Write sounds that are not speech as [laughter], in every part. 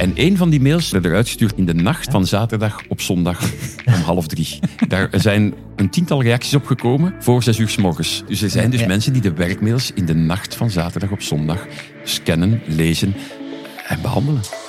En een van die mails werd eruit gestuurd in de nacht van zaterdag op zondag [laughs] om half drie. Daar zijn een tiental reacties op gekomen voor zes uur s morgens. Dus er zijn dus mensen die de werkmails in de nacht van zaterdag op zondag scannen, lezen en behandelen.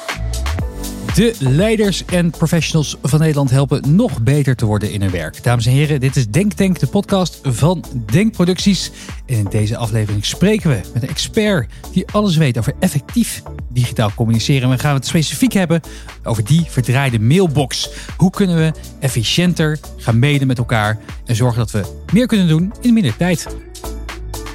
De leiders en professionals van Nederland helpen nog beter te worden in hun werk. Dames en heren, dit is Denktank, de podcast van Denkproducties. En in deze aflevering spreken we met een expert die alles weet over effectief digitaal communiceren. En we gaan het specifiek hebben over die verdraaide mailbox. Hoe kunnen we efficiënter gaan mailen met elkaar en zorgen dat we meer kunnen doen in minder tijd?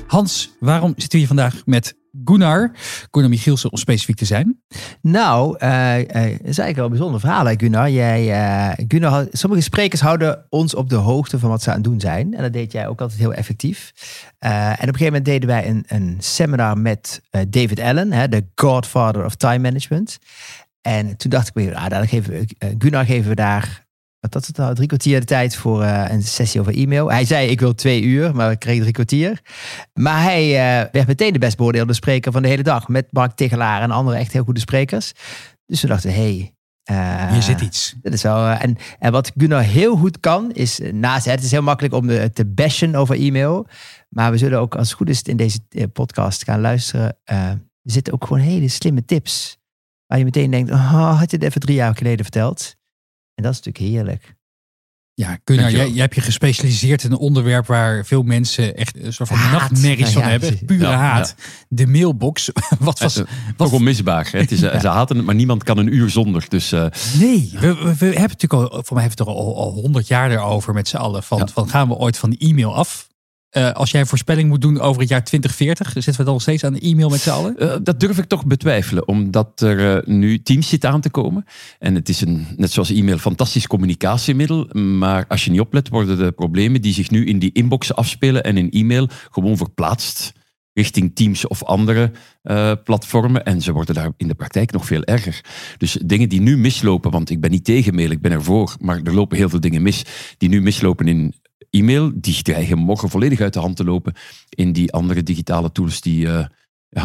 Hans, waarom zitten we hier vandaag met Gunnar? Gunnar Michielsen om specifiek te zijn. Nou, het is eigenlijk wel een bijzonder verhaal, hè, Gunnar. Jij, eh, Gunnar sommige sprekers houden ons op de hoogte van wat ze aan het doen zijn. En dat deed jij ook altijd heel effectief. En op een gegeven moment deden wij een, een seminar met David Allen, hè, de godfather of time management. En toen dacht ik ah, dan geven we, Gunnar geven we daar, wat dat het nou, drie kwartier de tijd voor eh, een sessie over e-mail. Hij zei, ik wil twee uur, maar we kregen drie kwartier. Maar hij eh, werd meteen de best beoordeelde spreker van de hele dag. Met Mark Tegelaar en andere echt heel goede sprekers. Dus we dachten, hé, hey, Hier zit iets. dat is wel, eh, en, en wat Gunnar heel goed kan, is eh, naast het is heel makkelijk om de, te bashen over e-mail. Maar we zullen ook, als het goed is, in deze eh, podcast gaan luisteren. eh, er zitten ook gewoon hele slimme tips. Waar je meteen denkt, oh, had je het even drie jaar geleden verteld? En dat is natuurlijk heerlijk. Ja, Gunnar, Dankjewel. jij, jij hebt je gespecialiseerd in een onderwerp waar veel mensen echt een soort van Haat. nachtmerries van ja, hebben. Pure Ja, haat. De mailbox. [laughs] Wat was. Eh, Wat, Toch onmisbaar. Hè? Het is, eh, Ze haten het, maar niemand kan een uur zonder. Dus eh, nee, we, we, we hebben het natuurlijk al, voor mij hebben we het er al al honderd jaar erover met z'n allen. Van, Ja. van gaan we ooit van de e-mail af? Eh, als jij een voorspelling moet doen over het jaar 2040, zitten we dan nog steeds aan de e-mail met z'n allen? Eh, dat durf ik toch betwijfelen, omdat er eh, nu Teams zit aan te komen. En het is een, net zoals e-mail, fantastisch communicatiemiddel. Maar als je niet oplet, worden de problemen die zich nu in die inboxen afspelen en in e-mail gewoon verplaatst richting Teams of andere platformen. En ze worden daar in de praktijk nog veel erger. Dus dingen die nu mislopen, want ik ben niet tegen mail, ik ben ervoor, maar er lopen heel veel dingen mis die nu mislopen in e-mail, die dreigen morgen volledig uit de hand te lopen in die andere digitale tools die eh,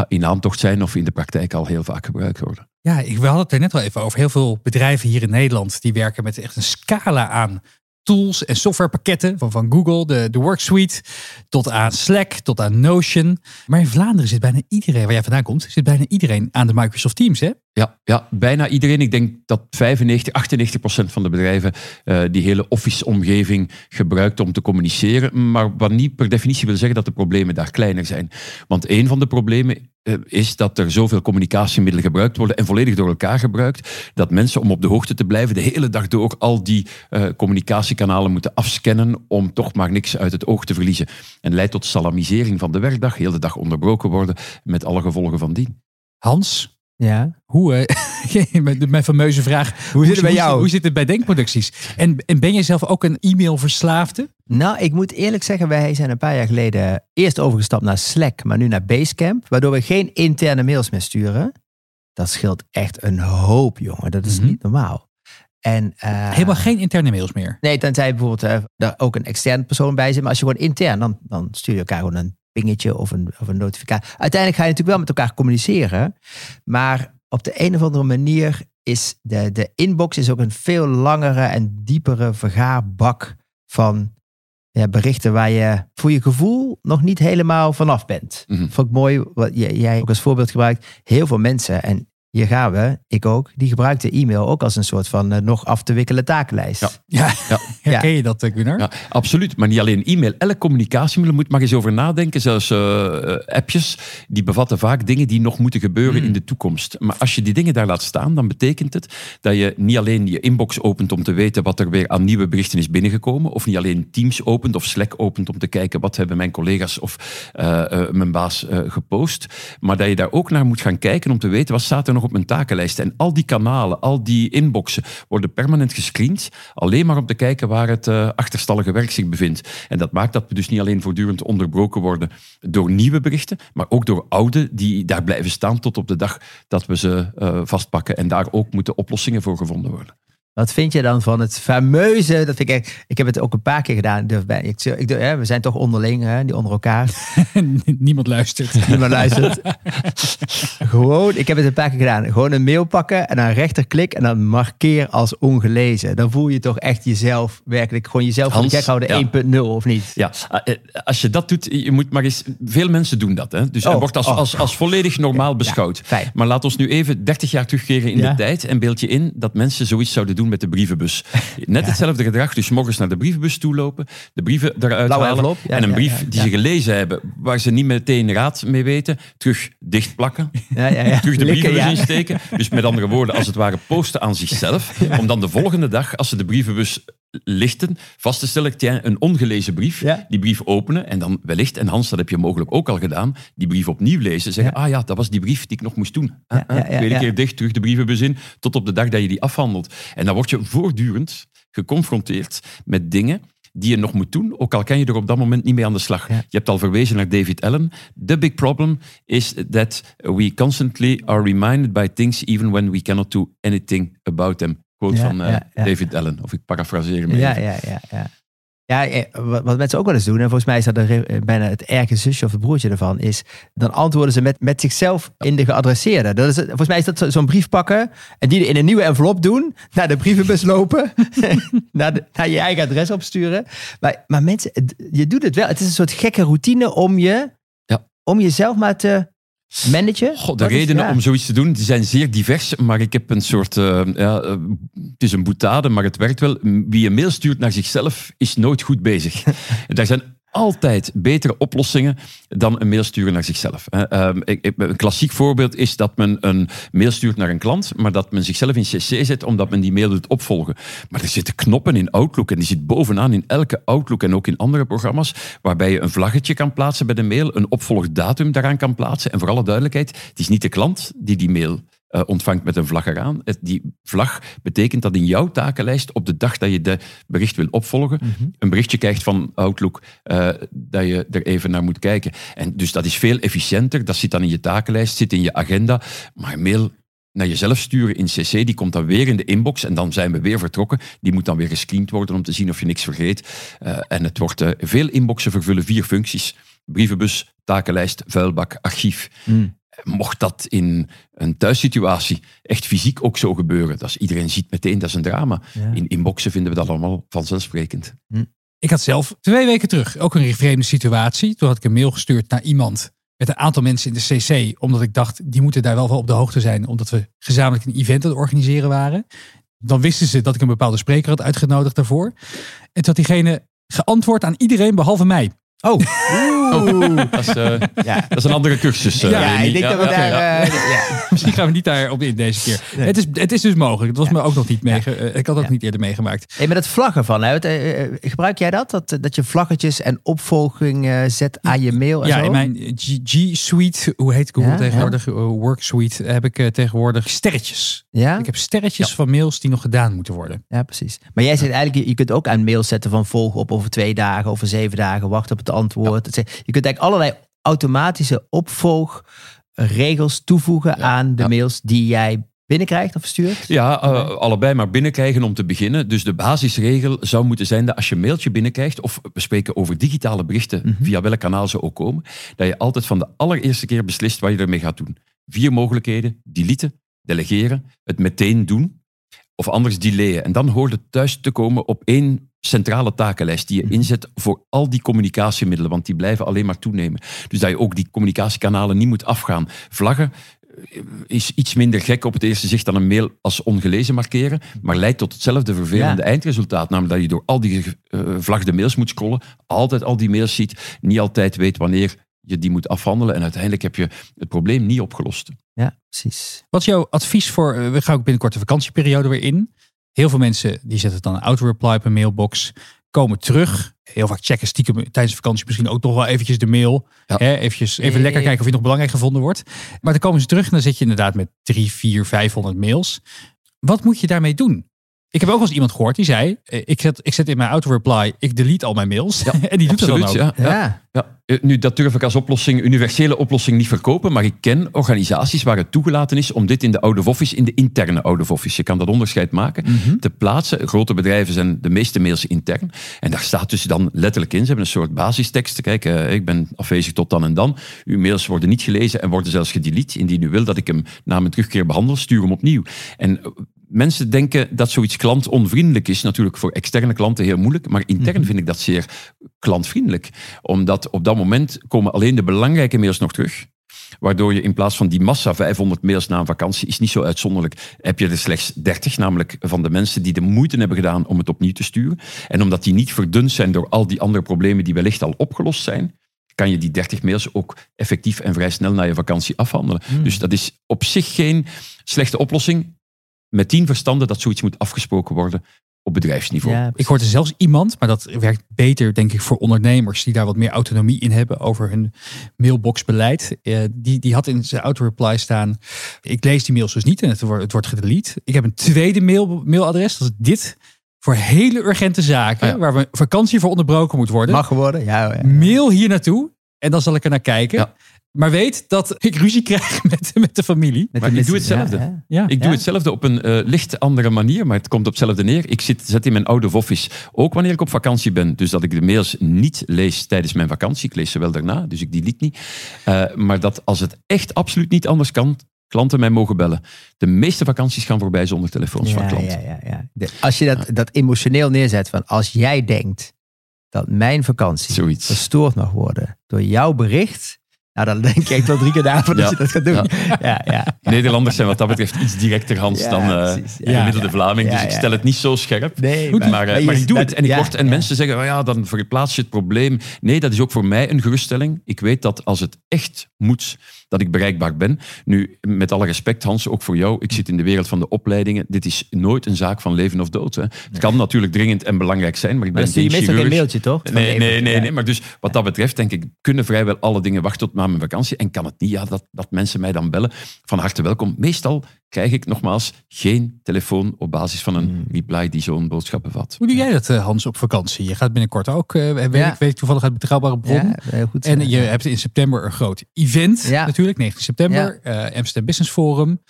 in aantocht zijn of in de praktijk al heel vaak gebruikt worden. Ja, ik, we hadden het er net wel even over. Heel veel bedrijven hier in Nederland die werken met echt een scala aan tools en softwarepakketten. Van, van Google, de, de Worksuite, tot aan Slack, tot aan Notion. Maar in Vlaanderen zit bijna iedereen, waar jij vandaan komt, zit bijna iedereen aan de Microsoft Teams. Hè? Ja, ja, bijna iedereen. Ik denk dat 95, 98 procent van de bedrijven eh, die hele Office-omgeving gebruikt om te communiceren. Maar wat niet per definitie wil zeggen dat de problemen daar kleiner zijn. Want een van de problemen is dat er zoveel communicatiemiddelen gebruikt worden en volledig door elkaar gebruikt, dat mensen om op de hoogte te blijven de hele dag door al die eh, communicatiekanalen moeten afscannen om toch maar niks uit het oog te verliezen. En leidt tot salamisering van de werkdag, heel de dag onderbroken worden met alle gevolgen van dien. Hans, Ja. hoe, [laughs] eh, mijn- fameuze vraag, Hoe zit het bij jou? Hoe zit het bij Denkproducties? En, en ben jij zelf ook een e-mailverslaafde? Nou, ik moet eerlijk zeggen, wij zijn een paar jaar geleden eerst overgestapt naar Slack, maar nu naar Basecamp, waardoor we geen interne mails meer sturen. Dat scheelt echt een hoop, jongen. Dat is Mhm. niet normaal. En, eh, Helemaal geen interne mails meer. Nee, tenzij bijvoorbeeld eh, er ook een externe persoon bij zit. Maar als je gewoon intern, dan, dan stuur je elkaar gewoon een pingetje of een, of een notificatie. Uiteindelijk ga je natuurlijk wel met elkaar communiceren. Maar op de een of andere manier is de, de inbox is ook een veel langere en diepere vergaarbak van ja, berichten waar je voor je gevoel nog niet helemaal vanaf bent. Mhm. Vond ik mooi wat jij, jij ook als voorbeeld gebruikt. Heel veel mensen, en hier gaan we, ik ook, die gebruikten e-mail ook als een soort van eh, nog af te wikkelen takenlijst. Ja. Ja, Ja. [laughs] herken je dat, eh, Gunnar? Ja, absoluut. Maar niet alleen e-mail. Elk communicatiemiddel moet maar eens over nadenken. Zelfs eh, appjes, die bevatten vaak dingen die nog moeten gebeuren Hmm. in de toekomst. Maar als je die dingen daar laat staan, dan betekent het dat je niet alleen je inbox opent om te weten wat er weer aan nieuwe berichten is binnengekomen. Of niet alleen Teams opent of Slack opent om te kijken wat hebben mijn collega's of eh, eh, mijn baas eh, gepost. Maar dat je daar ook naar moet gaan kijken om te weten wat staat er nog op mijn takenlijst. En al die kanalen, al die inboxen worden permanent gescreend. Alleen maar om te kijken waar het eh, achterstallige werk zich bevindt. En dat maakt dat we dus niet alleen voortdurend onderbroken worden door nieuwe berichten, maar ook door oude die daar blijven staan tot op de dag dat we ze eh, vastpakken. En daar ook moeten oplossingen voor gevonden worden. Wat vind je dan van het fameuze, dat vind ik, ik heb het ook een paar keer gedaan. durf bij- Ik, ik, hè, we zijn toch onderling, hè, die onder elkaar. [laughs] Niemand luistert. Niemand luistert. [laughs] Gewoon, ik heb het een paar keer gedaan. Gewoon een mail pakken en dan rechterklik en dan markeer als ongelezen. Dan voel je toch echt jezelf werkelijk, gewoon jezelf van de Hans, gek houden ja. 1.0 of niet? Ja, eh, als je dat doet, je moet maar eens... Veel mensen doen dat. Hè? Dus Oh, wordt als, oh. als, als volledig normaal beschouwd. fijn. Maar laat ons nu even 30 jaar terugkeren in Ja. de tijd en beeld je in dat mensen zoiets zouden doen met de brievenbus. [laughs] Net hetzelfde gedrag, dus morgens naar de brievenbus toe lopen, de brieven eruit Blauwe halen en een brief die ze gelezen hebben, waar ze niet meteen raad mee weten, terug dichtplakken, [laughs] Ja, ja, ja. [laughs] terug de Likken, ja. insteken. Dus met andere woorden, als het ware posten aan zichzelf, [laughs] om dan de volgende dag, als ze de brievenbus lichten, vast te stellen, een ongelezen brief, die brief openen en dan wellicht, en Hans, dat heb je mogelijk ook al gedaan, die brief opnieuw lezen, zeggen, ah ja, dat was die brief die ik nog moest doen. Ah, ah, Tweede keer dicht, terug de brievenbus in, tot op de dag dat je die afhandelt. En dan word je voortdurend geconfronteerd met dingen die je nog moet doen, ook al kan je er op dat moment niet mee aan de slag. Ja. Je hebt al verwezen naar David Allen. The big problem is that we constantly are reminded by things even when we cannot do anything about them. Quote Ja, van eh. David Allen, of ik parafraseer hem Ja, ja, ja, ja. Ja, eh, wat mensen ook wel eens doen, en volgens mij is dat de re- eh, bijna het erge zusje of het broertje ervan, is dan antwoorden ze met, met zichzelf in de geadresseerde. Dat is, volgens mij is dat zo- zo'n brief pakken en die in een nieuwe envelop doen, naar de brievenbus lopen, [laughs] naar, de- naar je eigen adres opsturen. Maar, maar mensen, je doet het wel. Het is een soort gekke routine om je, Ja. om jezelf maar te managen. Goh, de Wat is- redenen ja. om zoiets te doen die zijn zeer divers, maar ik heb een soort, eh, ja, eh, het is een boetade, maar het werkt wel. Wie een mail stuurt naar zichzelf is nooit goed bezig. [laughs] Daar zijn altijd betere oplossingen dan een mail sturen naar zichzelf. Ehm, Een klassiek voorbeeld is dat men een mail stuurt naar een klant, maar dat men zichzelf in CC zet omdat men die mail doet opvolgen. Maar er zitten knoppen in Outlook en die zit bovenaan in elke Outlook en ook in andere programma's, waarbij je een vlaggetje kan plaatsen bij de mail, een opvolgdatum daaraan kan plaatsen. En voor alle duidelijkheid, het is niet de klant die die mail eh, ontvangt met een vlag eraan. Het, die vlag betekent dat in jouw takenlijst op de dag dat je de bericht wil opvolgen, een berichtje krijgt van Outlook eh, dat je er even naar moet kijken. En dus dat is veel efficiënter. Dat zit dan in je takenlijst, zit in je agenda. Maar mail naar jezelf sturen in CC, die komt dan weer in de inbox en dan zijn we weer vertrokken. Die moet dan weer gescreend worden om te zien of je niks vergeet. Eh, en het wordt veel inboxen vervullen vier functies. Brievenbus, takenlijst, vuilbak, archief. Mm. Mocht dat in een thuissituatie echt fysiek ook zo gebeuren, dat is, iedereen ziet meteen, dat is een drama. Ja. In inboxen vinden we dat allemaal vanzelfsprekend. Ik had zelf twee weken terug ook een vreemde situatie. Toen had ik een mail gestuurd naar iemand met een aantal mensen in de CC. Omdat ik dacht, die moeten daar wel van op de hoogte zijn. Omdat we gezamenlijk een event aan het organiseren waren. Dan wisten ze dat ik een bepaalde spreker had uitgenodigd daarvoor. En toen had diegene geantwoord aan iedereen behalve mij. Oh, oeh. [laughs] Dat is, eh, Ja. dat is een andere cursus. eh, Ja, ik denk dat we ja, daar... eh, ja. [laughs] Misschien gaan we niet daarop in deze keer. Nee. Het, is, het is dus mogelijk. Dat was me ook nog niet meege, eh, Ik had ook niet eerder meegemaakt. Hey, maar dat vlaggen van, hè, het, gebruik jij dat? dat? Dat je vlaggetjes en opvolging zet aan je mail en Ja, zo? in mijn G, G Suite, hoe heet Google tegenwoordig? Work Suite heb ik tegenwoordig sterretjes. ja? Ik heb sterretjes van mails die nog gedaan moeten worden. ja, precies. Maar jij zegt eigenlijk, je- je kunt ook aan mail zetten van volg op over twee dagen, over zeven dagen, wacht op het antwoord. Je kunt eigenlijk allerlei automatische opvolgregels toevoegen aan de mails die jij binnenkrijgt of stuurt. Ja, eh, allebei maar binnenkrijgen om te beginnen. Dus de basisregel zou moeten zijn dat als je een mailtje binnenkrijgt, of we spreken over digitale berichten, Mhm. via welk kanaal ze ook komen, dat je altijd van de allereerste keer beslist wat je ermee gaat doen. Vier mogelijkheden. Deleten, delegeren, het meteen doen, of anders delayen. En dan hoort het thuis te komen op één centrale takenlijst die je Mhm. inzet voor al die communicatiemiddelen, want die blijven alleen maar toenemen. Dus dat je ook die communicatiekanalen niet moet afgaan. Vlaggen eh, is iets minder gek op het eerste zicht dan een mail als ongelezen markeren, maar leidt tot hetzelfde vervelende Ja. eindresultaat, namelijk dat je door al die eh vlagde mails moet scrollen, altijd al die mails ziet, niet altijd weet wanneer je die moet afhandelen en uiteindelijk heb je het probleem niet opgelost. Ja, precies. Wat is jouw advies voor, eh, we gaan ook binnenkort de vakantieperiode weer in. Heel veel mensen die zetten dan een auto-reply op een mailbox, komen terug. Heel vaak checken stiekem tijdens de vakantie misschien ook nog wel eventjes de mail. Ja. Hè, eventjes, even Nee. lekker kijken of je nog belangrijk gevonden wordt. Maar dan komen ze terug en dan zit je inderdaad met drie, vier, vijfhonderd mails. Wat moet je daarmee doen? Ik heb ook wel eens iemand gehoord die zei, eh, ik zet, ik zet in mijn auto-reply, ik delete al mijn mails. Ja, [laughs] en die doet Absoluut, dat dan ook. ja. ja. Ja. Ja, eh, nu dat durf ik als oplossing, universele oplossing niet verkopen, maar ik ken organisaties waar het toegelaten is om dit in de out of office, in de interne out of office, je kan dat onderscheid maken, Mhm. te plaatsen. Grote bedrijven zijn de meeste mails intern. En daar staat dus dan letterlijk in, ze hebben een soort basistekst. Kijk, eh, ik ben afwezig tot dan en dan. Uw mails worden niet gelezen en worden zelfs gedelete. Indien u wil dat ik hem na mijn terugkeer behandel, stuur hem opnieuw. En mensen denken dat zoiets klantonvriendelijk is. Natuurlijk voor externe klanten heel moeilijk, maar intern vind ik dat zeer klantvriendelijk. Omdat op dat moment komen alleen de belangrijke mails nog terug. Waardoor je in plaats van die massa 500 mails na een vakantie, is niet zo uitzonderlijk, heb je er slechts 30, namelijk van de mensen die de moeite hebben gedaan om het opnieuw te sturen. En omdat die niet verdund zijn door al die andere problemen die wellicht al opgelost zijn, kan je die 30 mails ook effectief en vrij snel na je vakantie afhandelen. Dus dat is op zich geen slechte oplossing. Met tien verstanden dat zoiets moet afgesproken worden op bedrijfsniveau. Ja, Ik hoorde zelfs iemand, maar dat werkt beter denk ik voor ondernemers die daar wat meer autonomie in hebben over hun mailboxbeleid. Eh, die, die had in zijn auto-reply staan, ik lees die mails dus niet en het wordt, het wordt gedelete. Ik heb een tweede mail, mailadres, dat is dit, voor hele urgente zaken, Ah ja. waar we vakantie voor onderbroken moet worden. Mag geworden. Ja, ja. Mail hier naartoe en dan zal ik er naar kijken. Ja. Maar weet dat ik ruzie krijg [laughs] met, met de familie. Met Maar ik doe hetzelfde. ja, Ja. Ik doe hetzelfde op een eh, licht andere manier, maar het komt op hetzelfde neer. Ik zit, zet in mijn of office, ook wanneer ik op vakantie ben, dus dat ik de mails niet lees tijdens mijn vakantie. Ik lees ze wel daarna, dus ik delete niet. Eh, maar dat als het echt absoluut niet anders kan, klanten mij mogen bellen. De meeste vakanties gaan voorbij zonder telefoons van klanten. ja, ja, ja. De- als je dat, dat emotioneel neerzet van als jij denkt dat mijn vakantie Zoiets. verstoord mag worden door jouw bericht, nou dan denk ik wel drie keer na voordat Ja. je dat gaat doen. Ja, ja. Nederlanders zijn wat dat betreft iets directer Hans dan eh, de gemiddelde. Vlaming, dus ik stel het niet zo scherp. Nee, Maar, maar, maar ik doe dat- het en ik word, en mensen zeggen, oh ja, dan verplaats je het probleem. Nee, dat is ook voor mij een geruststelling. Ik weet dat als het echt moet, dat ik bereikbaar ben. Nu, met alle respect Hans, ook voor jou. Ik zit in de wereld van de opleidingen. Dit is nooit een zaak van leven of dood. Hè. Het kan natuurlijk dringend en belangrijk zijn, maar ik ben geen meestal geen chirurg. mailtje, toch? Nee, nee, nee, nee. Maar dus wat dat betreft denk ik, kunnen vrijwel alle dingen wachten tot na mijn vakantie. En kan het niet, ja, dat, dat mensen mij dan bellen. Van harte welkom. Meestal krijg ik nogmaals geen telefoon op basis van een Hmm. reply die zo'n boodschap bevat. Hoe doe jij dat eh, Hans op vakantie? Je gaat binnenkort ook, eh, weet, Ja. ik, weet ik toevallig uit betrouwbare bron. Ja, heel goed. En je Ja. hebt in september een groot event, Ja. natuurlijk, 19 september, eh, Amsterdam Business Forum.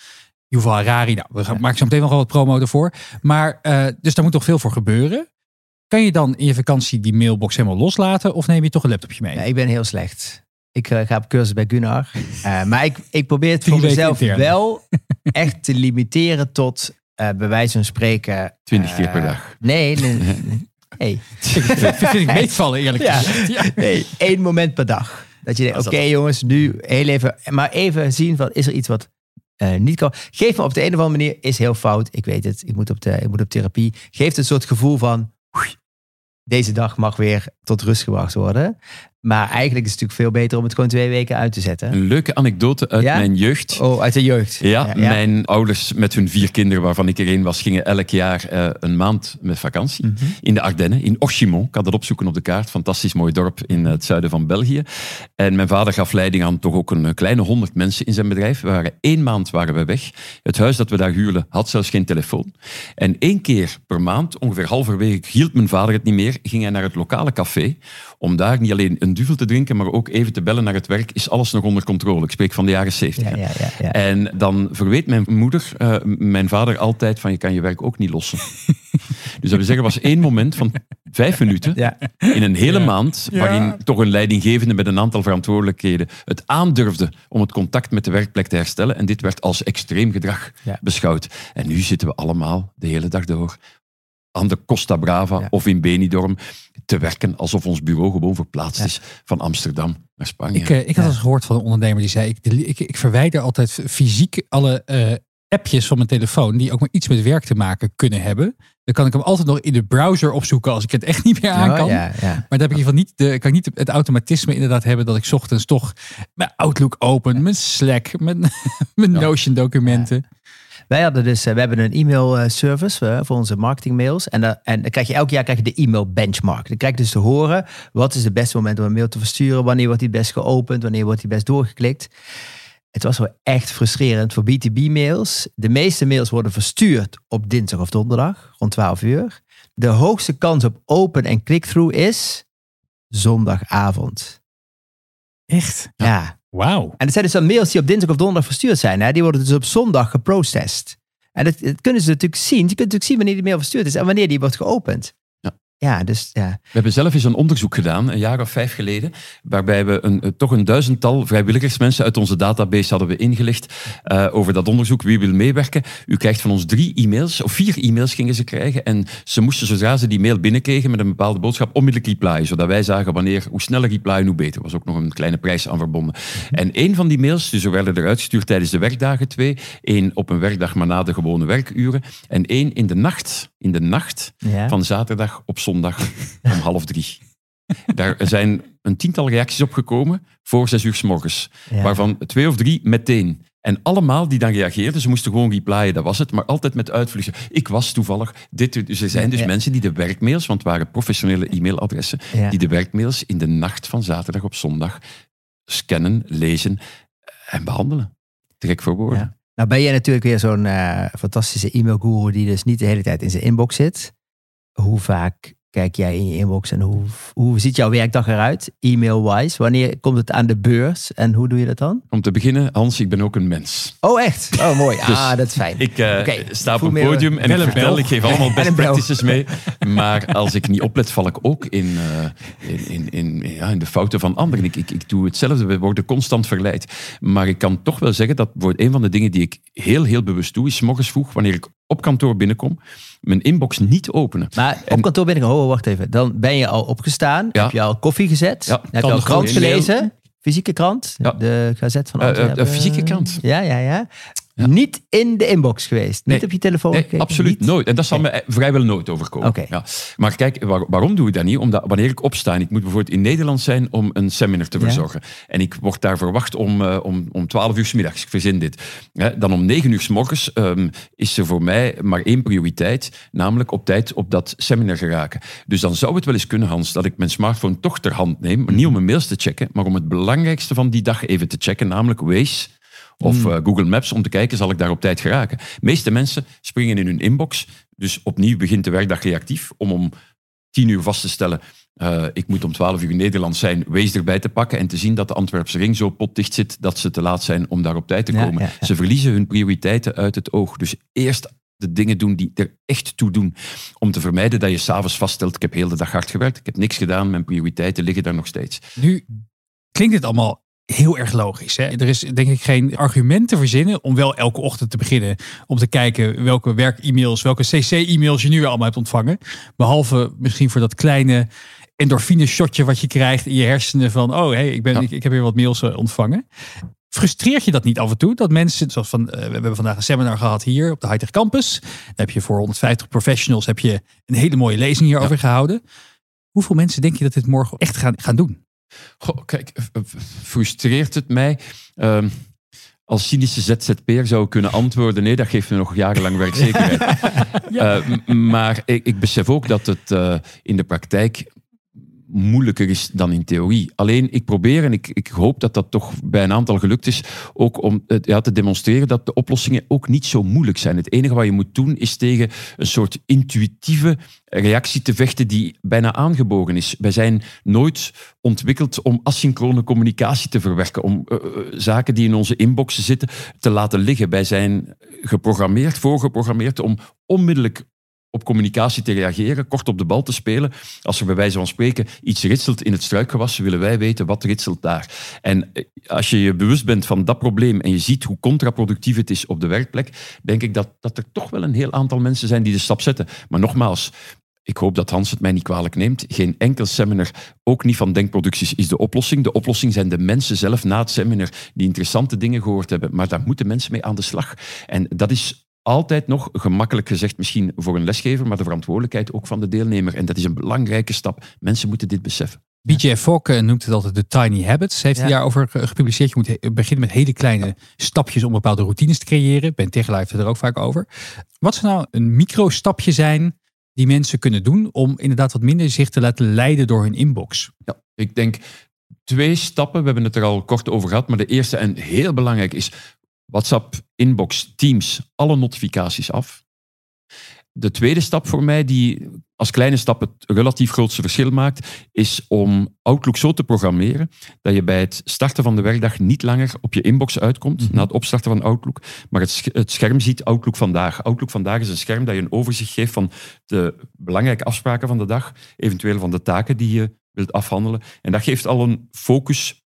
Yuval Harari, nou, we gaan, maken zo meteen nog wel wat promo ervoor. Maar, eh, dus daar moet toch veel voor gebeuren. Kan je dan in je vakantie die mailbox helemaal loslaten of neem je toch een laptopje mee? Ja, ik ben heel slecht. Ik eh, ga op cursus bij Gunnar. [laughs] Eh, maar ik, ik probeer het voor mezelf wel echt te limiteren tot eh bij wijze van spreken. 20 keer per dag. Nee, nee, nee. [laughs] nee. vind, vind ik meevallen eerlijk Ja. gezegd. Ja. Nee, één moment per dag. Dat je denkt, oké jongens, nu heel even, maar even zien van, is er iets wat eh, niet kan. Geef me op de een of andere manier, is heel fout, ik weet het, ik moet op, de, ik moet op therapie. Geeft een soort gevoel van, oei, deze dag mag weer tot rust gebracht worden. Maar eigenlijk is het natuurlijk veel beter om het gewoon twee weken uit te zetten. Een leuke anekdote uit Ja? mijn jeugd. Oh, uit de jeugd. Ja, mijn ouders met hun vier kinderen, waarvan ik er één was, gingen elk jaar eh, een maand met vakantie. Mhm. In de Ardennen, in Orchimont. Ik had dat opzoeken op de kaart. Fantastisch mooi dorp in het zuiden van België. En mijn vader gaf leiding aan toch ook een eh, kleine honderd mensen in zijn bedrijf. We waren één maand waren we weg. Het huis dat we daar huurden had zelfs geen telefoon. En één keer per maand, ongeveer halverwege, hield mijn vader het niet meer. Ging hij naar het lokale café om daar niet alleen een duvel te drinken, maar ook even te bellen naar het werk. Is alles nog onder controle? Ik spreek van de jaren zeventig. Ja, ja, ja, ja. En dan verweet mijn moeder, eh, mijn vader altijd van je kan je werk ook niet lossen. [laughs] dus dat wil zeggen, was één moment van vijf minuten Ja. in een hele Ja. maand, Ja. waarin toch een leidinggevende met een aantal verantwoordelijkheden het aandurfde om het contact met de werkplek te herstellen. En dit werd als extreem gedrag Ja. beschouwd. En nu zitten we allemaal de hele dag door aan de Costa Brava Ja. of in Benidorm te werken alsof ons bureau gewoon verplaatst Ja. is van Amsterdam naar Spanje. Ik, eh, ik had Ja. eens gehoord van een ondernemer die zei: ik, ik, ik verwijder altijd fysiek alle eh, appjes van mijn telefoon die ook maar iets met werk te maken kunnen hebben. Dan kan ik hem altijd nog in de browser opzoeken als ik het echt niet meer aan Oh, kan. ja, ja. Maar dan heb ik in ieder geval niet, de, kan ik niet het automatisme inderdaad hebben dat ik 's ochtends toch mijn Outlook open, mijn Slack, mijn, [laughs] mijn Ja. Notion documenten. Wij hadden dus, eh, we hebben een e-mail eh, service eh, voor onze marketingmails. En, dan- en dan krijg je elk jaar krijg je de e-mail benchmark. Dan krijg je dus te horen, wat is het beste moment om een mail te versturen? Wanneer wordt die best geopend? Wanneer wordt die best doorgeklikt? Het was wel echt frustrerend voor B2B-mails. De meeste mails worden verstuurd op dinsdag of donderdag, rond 12 uur. De hoogste kans op open en click-through is zondagavond. Echt? Ja. Wauw. En het zijn dus dan mails die op dinsdag of donderdag verstuurd zijn. Hè? Die worden dus op zondag geprocessed. En dat, dat kunnen ze natuurlijk zien. Je kunt natuurlijk zien wanneer die mail verstuurd is en wanneer die wordt geopend. Ja. Dus ja. We hebben zelf eens een onderzoek gedaan, een jaar of vijf geleden, waarbij we een, eh, toch een duizendtal vrijwilligersmensen uit onze database hadden we ingelicht uh, over dat onderzoek. Wie wil meewerken? U krijgt van ons drie e-mails, of vier e-mails gingen ze krijgen. En ze moesten, zodra ze die mail binnenkregen met een bepaalde boodschap, onmiddellijk replyen. Zodat wij zagen wanneer, hoe sneller replyen, hoe beter. Er was ook nog een kleine prijs aan verbonden. En één van die mails, dus er werden eruit gestuurd tijdens de werkdagen twee. één op een werkdag, maar na de gewone werkuren. En één in de nacht, in de nacht ja. van zaterdag op zondag om [laughs] half drie. Daar zijn een tiental reacties op gekomen voor zes uur s morgens. Ja. Waarvan twee of drie meteen. En allemaal die dan reageerden, ze moesten gewoon replyen, dat was het. Maar altijd met uitvluchten. Ik was toevallig dit. Dus er zijn dus Ja. mensen die de werkmails, want het waren professionele e-mailadressen, Ja. die de werkmails in de nacht van zaterdag op zondag scannen, lezen en behandelen. Te gek voor woorden. Nou ben jij natuurlijk weer zo'n eh, fantastische e-mailguru die dus niet de hele tijd in zijn inbox zit. Hoe vaak kijk jij in je inbox en hoe, hoe ziet jouw werkdag eruit, e-mail-wise? Wanneer komt het aan de beurs en hoe doe je dat dan? Om te beginnen, Hans, ik ben ook een mens. Oh echt? Oh mooi. [laughs] Dus ah, dat is fijn. Ik eh, Oké, sta op voel een podium en ik vertel, ik geef allemaal [laughs] best practices mee. Maar als ik niet oplet, val ik ook in, eh, in, in, in, ja, in de fouten van anderen. Ik, ik, ik doe hetzelfde, we worden constant verleid. Maar ik kan toch wel zeggen dat een van de dingen die ik heel, heel bewust doe, is morgens vroeg, wanneer ik op kantoor binnenkom, mijn inbox niet openen. Maar En- op kantoor ben ik, oh wacht even, dan ben je al opgestaan, Ja. heb je al koffie gezet, Ja, heb je kan al krant gelezen, fysieke krant, Ja. de Gazet van Eh, eh, Antwerpen. de fysieke krant. Ja, ja, ja. Ja. Niet in de inbox geweest, niet op je telefoon Nee, gekeken, absoluut niet? nooit. En dat zal me eh, vrijwel nooit overkomen. Oké. Ja. Maar kijk, waar- waarom doe ik dat niet? Omdat wanneer ik opsta en ik moet bijvoorbeeld in Nederland zijn om een seminar te Ja. verzorgen. En ik word daar verwacht om, eh, om, om 12 uur s middags. Ik verzin dit. Hè, dan om 9 uur s morgens ehm, is er voor mij maar één prioriteit. Namelijk op tijd op dat seminar geraken. Dus dan zou het wel eens kunnen, Hans, dat ik mijn smartphone toch ter hand neem. Maar niet om mijn mails te checken, maar om het belangrijkste van die dag even te checken. Namelijk Waze of eh, Google Maps om te kijken, zal ik daar op tijd geraken. De meeste mensen springen in hun inbox. Dus opnieuw begint de werkdag reactief om om tien uur vast te stellen. eh, ik moet om 12 uur in Nederland zijn, wees erbij te pakken en te zien dat de Antwerpse ring zo potdicht zit dat ze te laat zijn om daar op tijd te komen. ja, ja. Ze verliezen hun prioriteiten uit het oog. Dus eerst de dingen doen die er echt toe doen. Om te vermijden dat je s'avonds vaststelt, ik heb heel de dag hard gewerkt, ik heb niks gedaan, mijn prioriteiten liggen daar nog steeds. Nu klinkt dit allemaal heel erg logisch. Hè? Er is denk ik geen argument te verzinnen om wel elke ochtend te beginnen. Om te kijken welke werk-e-mails, welke cc-e-mails je nu weer allemaal hebt ontvangen. Behalve misschien voor dat kleine endorfine shotje wat je krijgt in je hersenen van oh hey, ik, ben, Ja. ik, ik heb weer wat mails eh, ontvangen. Frustreert je dat niet af en toe? Dat mensen, zoals van, eh, we hebben vandaag een seminar gehad hier op de Hightech Campus. Heb je voor 150 professionals heb je een hele mooie lezing hierover gehouden. Hoeveel mensen denk je dat dit morgen echt gaan, gaan doen? Goh, kijk, frustreert het mij? Ehm, als cynische ZZP'er zou ik kunnen antwoorden, nee, dat geeft me nog jarenlang werkzekerheid. [laughs] Eh, maar ik, ik besef ook dat het eh, in de praktijk moeilijker is dan in theorie. Alleen, ik probeer en ik, ik hoop dat dat toch bij een aantal gelukt is, ook om ja, te demonstreren dat de oplossingen ook niet zo moeilijk zijn. Het enige wat je moet doen is tegen een soort intuïtieve reactie te vechten die bijna aangeboren is. Wij zijn nooit ontwikkeld om asynchrone communicatie te verwerken, om eh, eh, zaken die in onze inboxen zitten te laten liggen. Wij zijn geprogrammeerd, voorgeprogrammeerd om onmiddellijk op communicatie te reageren, kort op de bal te spelen. Als er bij wijze van spreken iets ritselt in het struikgewas, willen wij weten wat ritselt daar. En eh, als je je bewust bent van dat probleem en je ziet hoe contraproductief het is op de werkplek, denk ik dat, dat er toch wel een heel aantal mensen zijn die de stap zetten. Maar nogmaals, ik hoop dat Hans het mij niet kwalijk neemt. Geen enkel seminar, ook niet van denkproducties, is de oplossing. De oplossing zijn de mensen zelf na het seminar die interessante dingen gehoord hebben. Maar daar moeten mensen mee aan de slag. En dat is altijd nog, gemakkelijk gezegd misschien voor een lesgever, maar de verantwoordelijkheid ook van de deelnemer. En dat is een belangrijke stap. Mensen moeten dit beseffen. BJ Fogg eh, noemt het altijd de tiny habits. Heeft hij Ja. daarover ge- gepubliceerd. Je moet beginnen met hele kleine stapjes om bepaalde routines te creëren. Ben Tegelaar heeft het er ook vaak over. Wat zou nou een microstapje zijn die mensen kunnen doen om inderdaad wat minder zich te laten leiden door hun inbox? Ja, ik denk twee stappen. We hebben het er al kort over gehad. Maar de eerste en heel belangrijk is WhatsApp, Inbox, Teams, alle notificaties af. De tweede stap voor mij, die als kleine stap het relatief grootste verschil maakt, is om Outlook zo te programmeren dat je bij het starten van de werkdag niet langer op je inbox uitkomt, Mhm. na het opstarten van Outlook, maar het, het scherm ziet Outlook vandaag. Outlook vandaag is een scherm dat je een overzicht geeft van de belangrijke afspraken van de dag, eventueel van de taken die je wilt afhandelen. En dat geeft al een focus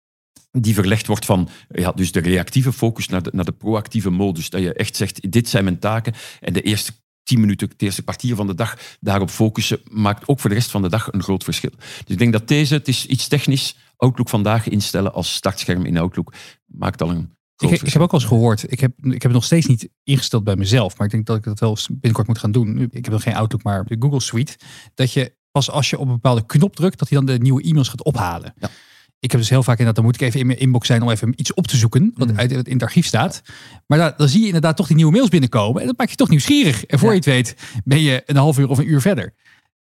die verlegd wordt van ja, dus de reactieve focus naar de, naar de proactieve modus. Dat je echt zegt, dit zijn mijn taken. En de eerste tien minuten, het eerste kwartier van de dag daarop focussen, maakt ook voor de rest van de dag een groot verschil. Dus ik denk dat deze, het is iets technisch, Outlook vandaag instellen als startscherm in Outlook, maakt al een Ik, ik heb ook al eens gehoord, ik heb, ik heb het nog steeds niet ingesteld bij mezelf, maar ik denk dat ik dat wel binnenkort moet gaan doen. Ik heb nog geen Outlook, maar de Google Suite. Dat je pas als je op een bepaalde knop drukt, dat hij dan de nieuwe e-mails gaat ophalen. Ja. Ik heb dus heel vaak inderdaad, dan moet ik even in mijn inbox zijn om even iets op te zoeken, wat Mm. uit in het archief staat. Maar daar, dan zie je inderdaad toch die nieuwe mails binnenkomen en dat maakt je toch nieuwsgierig. En voor Ja. je het weet, ben je een half uur of een uur verder.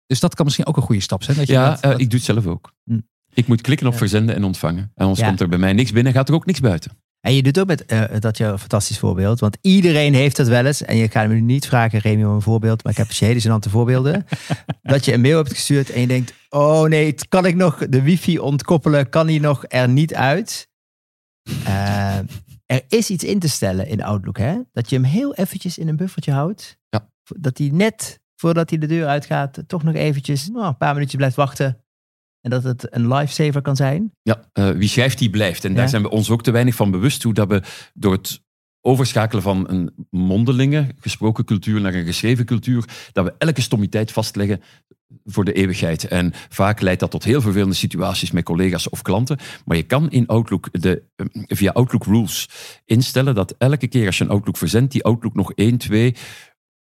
Dus dat kan misschien ook een goede stap zijn. Dat je Ja, dat- eh, dat- ik doe het zelf ook. Hm. Ik moet klikken op Ja. verzenden en ontvangen. En anders Ja. komt er bij mij niks binnen, gaat er ook niks buiten. En je doet ook met, eh, dat je een fantastisch voorbeeld. Want iedereen heeft dat wel eens. En je gaat me nu niet vragen, Remy, om een voorbeeld. Maar ik heb dus hele voorbeelden. [laughs] dat je een mail hebt gestuurd en je denkt... Oh nee, kan ik nog de wifi ontkoppelen? Kan die nog er niet uit? Eh, er is iets in te stellen in Outlook, hè? Dat je hem heel eventjes in een buffertje houdt. Ja. Dat hij net voordat hij de deur uitgaat... toch nog eventjes nou, een paar minuutjes blijft wachten. En dat het een lifesaver kan zijn. Ja, eh, wie schrijft, die blijft. En daar zijn we ons ook te weinig van bewust hoe dat we door het overschakelen van een mondelinge gesproken cultuur naar een geschreven cultuur, dat we elke stommiteit vastleggen voor de eeuwigheid. En vaak leidt dat tot heel vervelende situaties met collega's of klanten. Maar je kan in Outlook de, eh, via Outlook Rules instellen dat elke keer als je een Outlook verzendt, die Outlook nog 1, 2,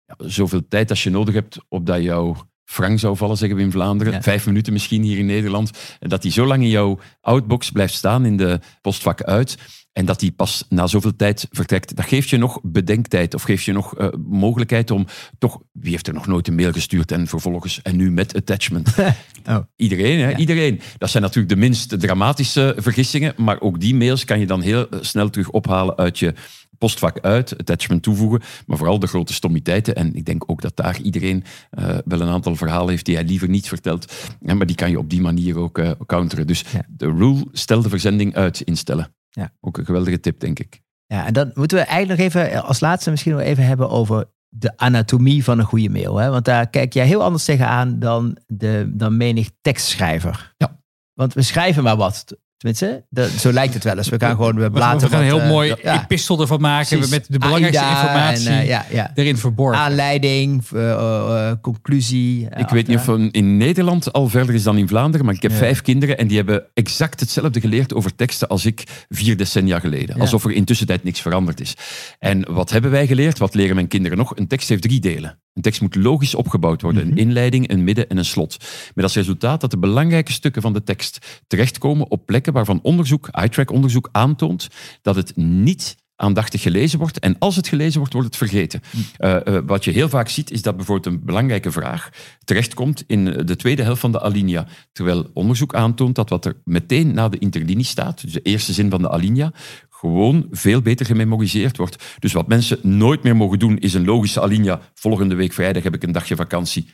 ja, zoveel tijd als je nodig hebt opdat jouw frank zou vallen, zeggen we in Vlaanderen. Ja. Vijf minuten misschien hier in Nederland. En dat die zo lang in jouw outbox blijft staan in de postvak uit. En dat die pas na zoveel tijd vertrekt. Dat geeft je nog bedenktijd of geeft je nog eh, mogelijkheid om toch... Wie heeft er nog nooit een mail gestuurd en vervolgens... En nu met attachment. [laughs] Oh. Iedereen, hè? Ja. Iedereen. Dat zijn natuurlijk de minst dramatische vergissingen. Maar ook die mails kan je dan heel eh, snel terug ophalen uit je postvak uit, attachment toevoegen, maar vooral de grote stommiteiten. En ik denk ook dat daar iedereen eh, wel een aantal verhalen heeft die hij liever niet vertelt. Ja, maar die kan je op die manier ook counteren. Dus Ja. de rule, stel de verzending uit instellen. Ja. Ook een geweldige tip, denk ik. Ja, en dan moeten we eigenlijk nog even eh, als laatste misschien nog even hebben over de anatomie van een goede mail. Hè? Want daar kijk jij heel anders tegenaan dan, de, dan menig tekstschrijver. Ja. Want we schrijven maar wat. Tenminste, dat, zo lijkt het wel eens. We gaan gewoon we blaten we gaan een heel eh, mooi ja, epistel ervan maken precies. met de belangrijkste AIDA informatie En, eh, ja, ja. erin verborgen. Aanleiding, eh, conclusie. Ik weet niet of in Nederland al verder is dan in Vlaanderen, maar ik heb Ja. vijf kinderen en die hebben exact hetzelfde geleerd over teksten als ik vier decennia geleden. Ja. Alsof er intussen tijd niks veranderd is. En wat hebben wij geleerd? Wat leren mijn kinderen nog? Een tekst heeft drie delen. Een tekst moet logisch opgebouwd worden. Mhm. Een inleiding, een midden en een slot. Met als resultaat dat de belangrijke stukken van de tekst terechtkomen op plekken waarvan onderzoek, iTrack-onderzoek aantoont dat het niet aandachtig gelezen wordt. En als het gelezen wordt, wordt het vergeten. Eh, eh, wat je heel vaak ziet, is dat bijvoorbeeld een belangrijke vraag terechtkomt in de tweede helft van de alinea. Terwijl onderzoek aantoont dat wat er meteen na de interlinie staat, dus de eerste zin van de alinea, gewoon veel beter gememoriseerd wordt. Dus wat mensen nooit meer mogen doen, is een logische alinea. Volgende week vrijdag heb ik een dagje vakantie.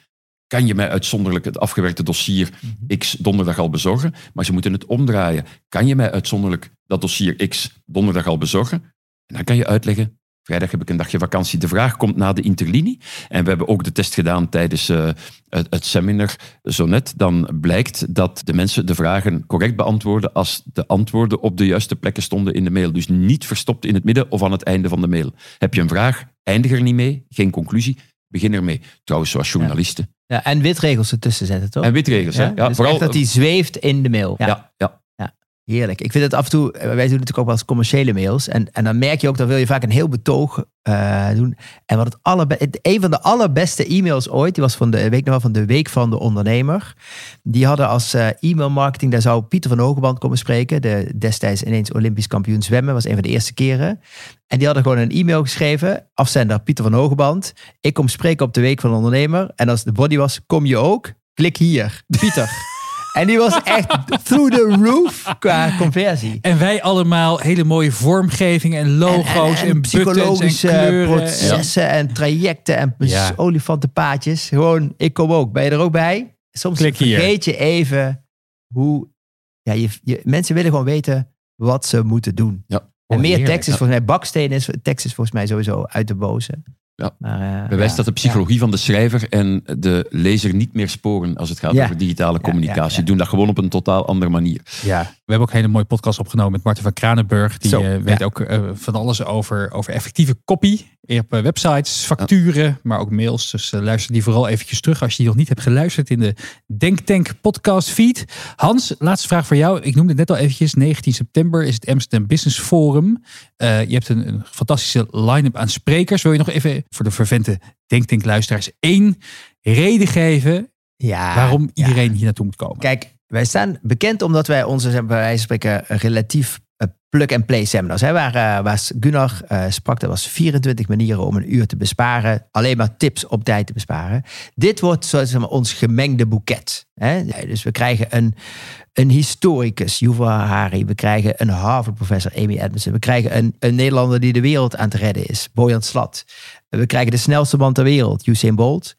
Kan je mij uitzonderlijk het afgewerkte dossier X donderdag al bezorgen? Maar ze moeten het omdraaien. Kan je mij uitzonderlijk dat dossier X donderdag al bezorgen? En dan kan je uitleggen, vrijdag heb ik een dagje vakantie. De vraag komt na de interlinie. En we hebben ook de test gedaan tijdens eh, het, het seminar zo net. Dan blijkt dat de mensen de vragen correct beantwoorden als de antwoorden op de juiste plekken stonden in de mail. Dus niet verstopt in het midden of aan het einde van de mail. Heb je een vraag, eindig er niet mee, geen conclusie, begin ermee. Trouwens, zoals journalisten. Ja, en witregels ertussen zetten, toch? En witregels, hè? Ja, dus vooral, dat die zweeft in de mail. ja, ja, Heerlijk. Ik vind het af en toe, eh, wij doen natuurlijk ook wel eens commerciële mails. En, en dan merk je ook, dan wil je vaak een heel betoog eh, doen. En wat het een van de allerbeste e-mails ooit, die was van de, wel, van de Week van de Ondernemer. Die hadden als eh, e-mail marketing, daar zou Pieter van Hogeband komen spreken. De destijds ineens Olympisch kampioen zwemmen, was een van de eerste keren. En die hadden gewoon een e-mail geschreven, afzender Pieter van Hogeband. Ik kom spreken op de Week van de Ondernemer. En als de body was, kom je ook? Klik hier, Pieter. [laughs] En die was echt through the roof qua conversie. En wij allemaal hele mooie vormgevingen en logo's en, buttons psychologische en kleuren. processen en trajecten en Ja. olifantenpaadjes. Gewoon, ik kom ook. Ben je er ook bij? Soms Klik hier. vergeet je even hoe... Ja, je, je, mensen willen gewoon weten wat ze moeten doen. Ja. En Oh, meer tekst is volgens mij, baksteen is, tekst is volgens mij sowieso uit de boze. Ja. Maar, eh, Bewijst ja. dat de psychologie van de schrijver en de lezer niet meer sporen als het gaat Ja. over digitale communicatie. ja, ja. Doen dat gewoon op een totaal andere manier. Ja, we hebben ook een hele mooie podcast opgenomen met Marten van Kranenburg. Die Zo, eh, weet ja. ook eh, van alles over, over effectieve copy. Op websites, facturen, maar ook mails. Dus luister die vooral eventjes terug als je die nog niet hebt geluisterd in de Denktank podcast feed. Hans, laatste vraag voor jou. Ik noemde het net al eventjes. 19 september is het Amsterdam Business Forum. Eh, je hebt een, een fantastische line-up aan sprekers. Wil je nog even voor de vervente Denktank luisteraars één reden geven Ja, waarom ja. iedereen hier naartoe moet komen? Kijk, wij staan bekend omdat wij onze, bij wijze van spreken, relatief plug-and-play seminars. Hè, waar, eh, waar Gunnar eh, sprak, dat was 24 manieren om een uur te besparen. Alleen maar tips op tijd te besparen. Dit wordt zoals zeg maar, ons gemengde boeket. Hè? Dus we krijgen een, een historicus, Yuval Harari. We krijgen een Harvard-professor, Amy Edmondson. We krijgen een, een Nederlander die de wereld aan te redden is, Bojan Slat. We krijgen de snelste man ter wereld, Usain Bolt.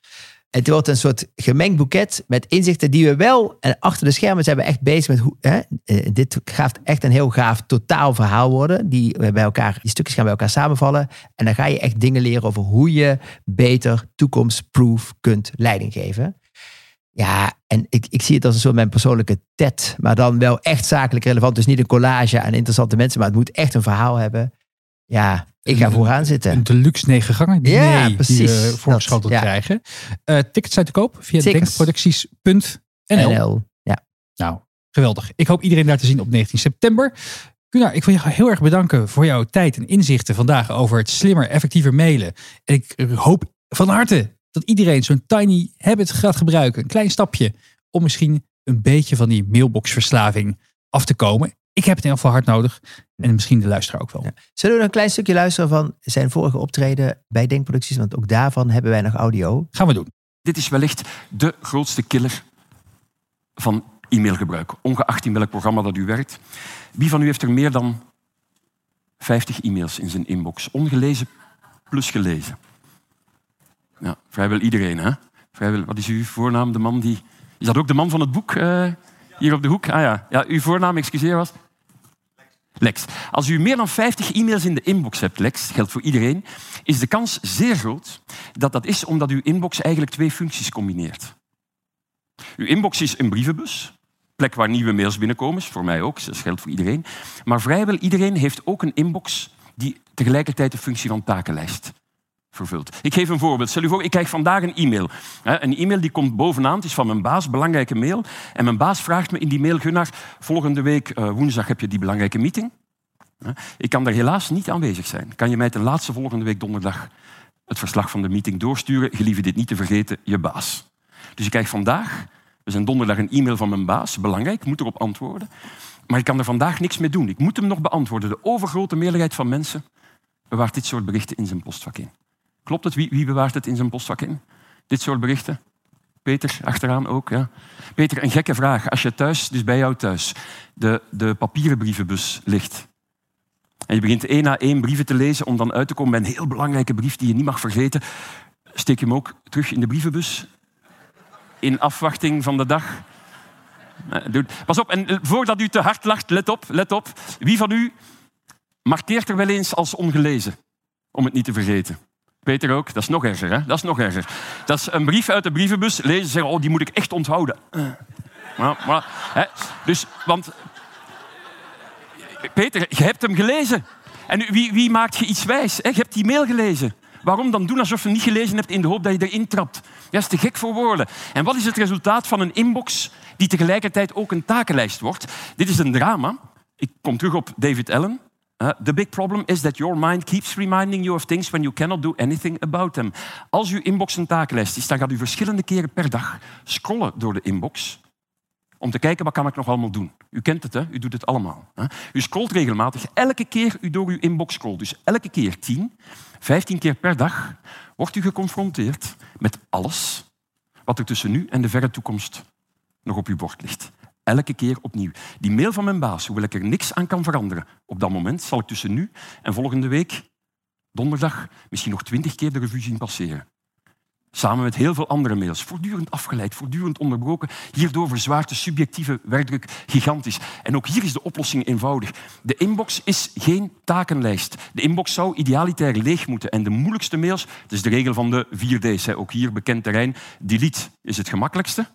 Het wordt een soort gemengd boeket met inzichten die we wel en achter de schermen zijn we echt bezig met hoe. Hè, eh, dit gaat echt een heel gaaf totaal verhaal worden. Die, bij elkaar, die stukjes gaan bij elkaar samenvallen. En dan ga je echt dingen leren over hoe je beter toekomstproof kunt leiding geven. Ja, en ik, ik zie het als een soort mijn persoonlijke TED, maar dan wel echt zakelijk relevant. Dus niet een collage aan interessante mensen, maar het moet echt een verhaal hebben. Ja, ik ga vooraan zitten. Een deluxe negen gangen diner Ja, die precies. we voorgeschoteld ja. krijgen. Eh, tickets zijn te koop via denkproducties.nl. NL. Ja. Nou, geweldig. Ik hoop iedereen daar te zien op 19 september. Gunnar, ik wil je heel erg bedanken voor jouw tijd en inzichten vandaag over het slimmer, effectiever mailen. En ik hoop van harte dat iedereen zo'n tiny habit gaat gebruiken. Een klein stapje om misschien een beetje van die mailboxverslaving af te komen. Ik heb het in ieder geval hard nodig. En misschien de luisteraar ook wel. Ja. Zullen we nog een klein stukje luisteren van zijn vorige optreden bij Denkproducties? Want ook daarvan hebben wij nog audio. Gaan we doen. Dit is wellicht de grootste killer van e-mailgebruik, ongeacht in welk programma dat u werkt. Wie van u heeft er meer dan 50 e-mails in zijn inbox? Ongelezen plus gelezen. Ja, vrijwel iedereen, hè? Vrijwel, wat is uw voornaam? De man die... Is dat ook de man van het boek eh, hier op de hoek? Ah ja. ja, uw voornaam, excuseer, was? Lex. Als u meer dan 50 e-mails in de inbox hebt, Lex, geldt voor iedereen, is de kans zeer groot dat dat is omdat uw inbox eigenlijk twee functies combineert. Uw inbox is een brievenbus, plek waar nieuwe mails binnenkomen, is voor mij ook, dat geldt voor iedereen. Maar vrijwel iedereen heeft ook een inbox die tegelijkertijd de functie van takenlijst Ik geef een voorbeeld. Stel u voor, ik krijg vandaag een e-mail. Een e-mail die komt bovenaan, het is van mijn baas, belangrijke mail. En mijn baas vraagt me in die mail, Gunnar, volgende week eh, woensdag heb je die belangrijke meeting. Ik kan daar helaas niet aanwezig zijn. Kan je mij ten laatste volgende week donderdag het verslag van de meeting doorsturen? Gelieve dit niet te vergeten, je baas. Dus ik krijg vandaag, we zijn donderdag, een e-mail van mijn baas. Belangrijk, moet erop antwoorden. Maar ik kan er vandaag niks mee doen. Ik moet hem nog beantwoorden. De overgrote meerderheid van mensen bewaart dit soort berichten in zijn postvak in. Klopt het? Wie, wie bewaart het in zijn postvak in? Dit soort berichten? Peter, achteraan ook. Ja. Peter, een gekke vraag. Als je thuis, dus bij jou thuis, de, de papieren brievenbus ligt. En je begint één na één brieven te lezen om dan uit te komen bij een heel belangrijke brief die je niet mag vergeten. Steek je hem ook terug in de brievenbus? In afwachting van de dag? Pas op, en eh, voordat u te hard lacht, let op, let op. Wie van u markeert er wel eens als ongelezen? Om het niet te vergeten. Peter ook, dat is nog erger, hè? Dat is nog erger. Dat is een brief uit de brievenbus, lezen zeggen, oh, die moet ik echt onthouden. Eh. Maar? Dus, want... Peter, je hebt hem gelezen. En wie, wie maakt je iets wijs? Je hebt die mail gelezen. Waarom dan doen alsof je niet gelezen hebt in de hoop dat je erin trapt? Dat is te gek voor woorden. En wat is het resultaat van een inbox die tegelijkertijd ook een takenlijst wordt? Dit is een drama. Ik kom terug op David Allen. The big problem is that your mind keeps reminding you of things when you cannot do anything about them. Als uw inbox een takenlijst is, dan gaat u verschillende keren per dag scrollen door de inbox om te kijken wat kan ik nog allemaal doen. U kent het, hè? u doet het allemaal. Hè? U scrolt regelmatig. Elke keer u door uw inbox scrolt, dus elke keer 10, 15 keer per dag, wordt u geconfronteerd met alles wat er tussen nu en de verre toekomst nog op uw bord ligt. Elke keer opnieuw. Die mail van mijn baas, hoewel ik er niks aan kan veranderen, op dat moment zal ik tussen nu en volgende week, donderdag, misschien nog twintig keer de revue zien passeren. Samen met heel veel andere mails. Voortdurend afgeleid, voortdurend onderbroken. Hierdoor verzwaart de subjectieve werkdruk gigantisch. En ook hier is de oplossing eenvoudig. De inbox is geen takenlijst. De inbox zou idealitair leeg moeten. En de moeilijkste mails, dat is de regel van de 4D's. Ook hier bekend terrein. Delete is het gemakkelijkste.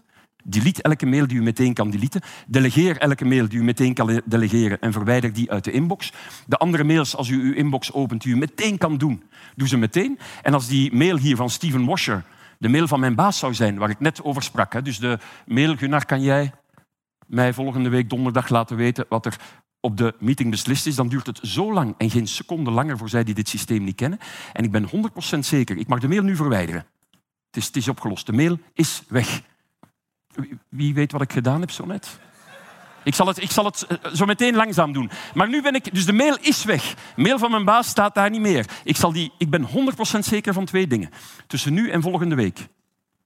Delete elke mail die u meteen kan deleten. Delegeer elke mail die u meteen kan delegeren en verwijder die uit de inbox. De andere mails, als u uw inbox opent, die u meteen kan doen, doe ze meteen. En als die mail hier van Steven Washer de mail van mijn baas zou zijn, waar ik net over sprak, dus de mail, Gunnar, kan jij mij volgende week donderdag laten weten wat er op de meeting beslist is, dan duurt het zo lang en geen seconde langer voor zij die dit systeem niet kennen. En ik ben 100% zeker, ik mag de mail nu verwijderen. Het is, het is opgelost. De mail is weg. Wie weet wat ik gedaan heb zo net? Ik zal, het, ik zal het eh, zo meteen langzaam doen. Maar nu ben ik... Dus de mail is weg. Mail van mijn baas staat daar niet meer. Ik, zal die, ik ben 100% zeker van twee dingen. Tussen nu en volgende week,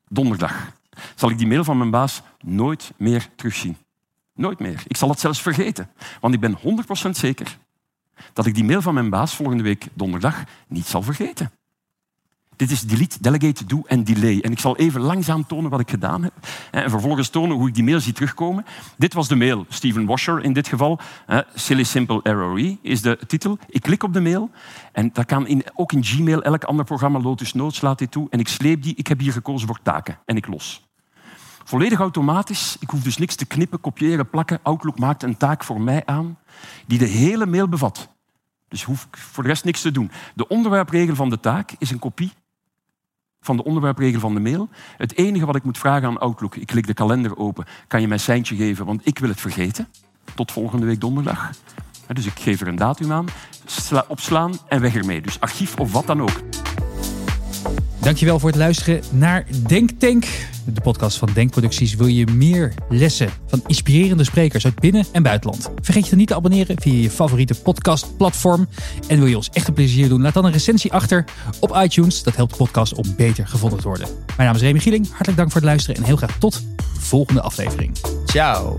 donderdag, zal ik die mail van mijn baas nooit meer terugzien. Nooit meer. Ik zal het zelfs vergeten. Want ik ben 100% zeker dat ik die mail van mijn baas volgende week donderdag niet zal vergeten. Dit is delete, delegate, do en delay. En ik zal even langzaam tonen wat ik gedaan heb. En vervolgens tonen hoe ik die mail zie terugkomen. Dit was de mail, Steven Washer in dit geval. Silly Simple Error is de titel. Ik klik op de mail. En dat kan in, ook in Gmail, elk ander programma, Lotus Notes laat dit toe. En ik sleep die. Ik heb hier gekozen voor taken. En ik los. Volledig automatisch. Ik hoef dus niks te knippen, kopiëren, plakken. Outlook maakt een taak voor mij aan die de hele mail bevat. Dus hoef ik voor de rest niks te doen. De onderwerpregel van de taak is een kopie van de onderwerpregel van de mail. Het enige wat ik moet vragen aan Outlook, ik klik de kalender open, kan je mij een seintje geven, want ik wil het vergeten. Tot volgende week donderdag. Dus ik geef er een datum aan, opslaan en weg ermee. Dus archief of wat dan ook. Dankjewel voor het luisteren naar Denktank, de podcast van Denkproducties. Wil je meer lessen van inspirerende sprekers uit binnen- en buitenland? Vergeet je dan niet te abonneren via je favoriete podcastplatform. En wil je ons echt een plezier doen? Laat dan een recensie achter op iTunes. Dat helpt de podcast om beter gevonden te worden. Mijn naam is Remy Gieling. Hartelijk dank voor het luisteren en heel graag tot de volgende aflevering. Ciao.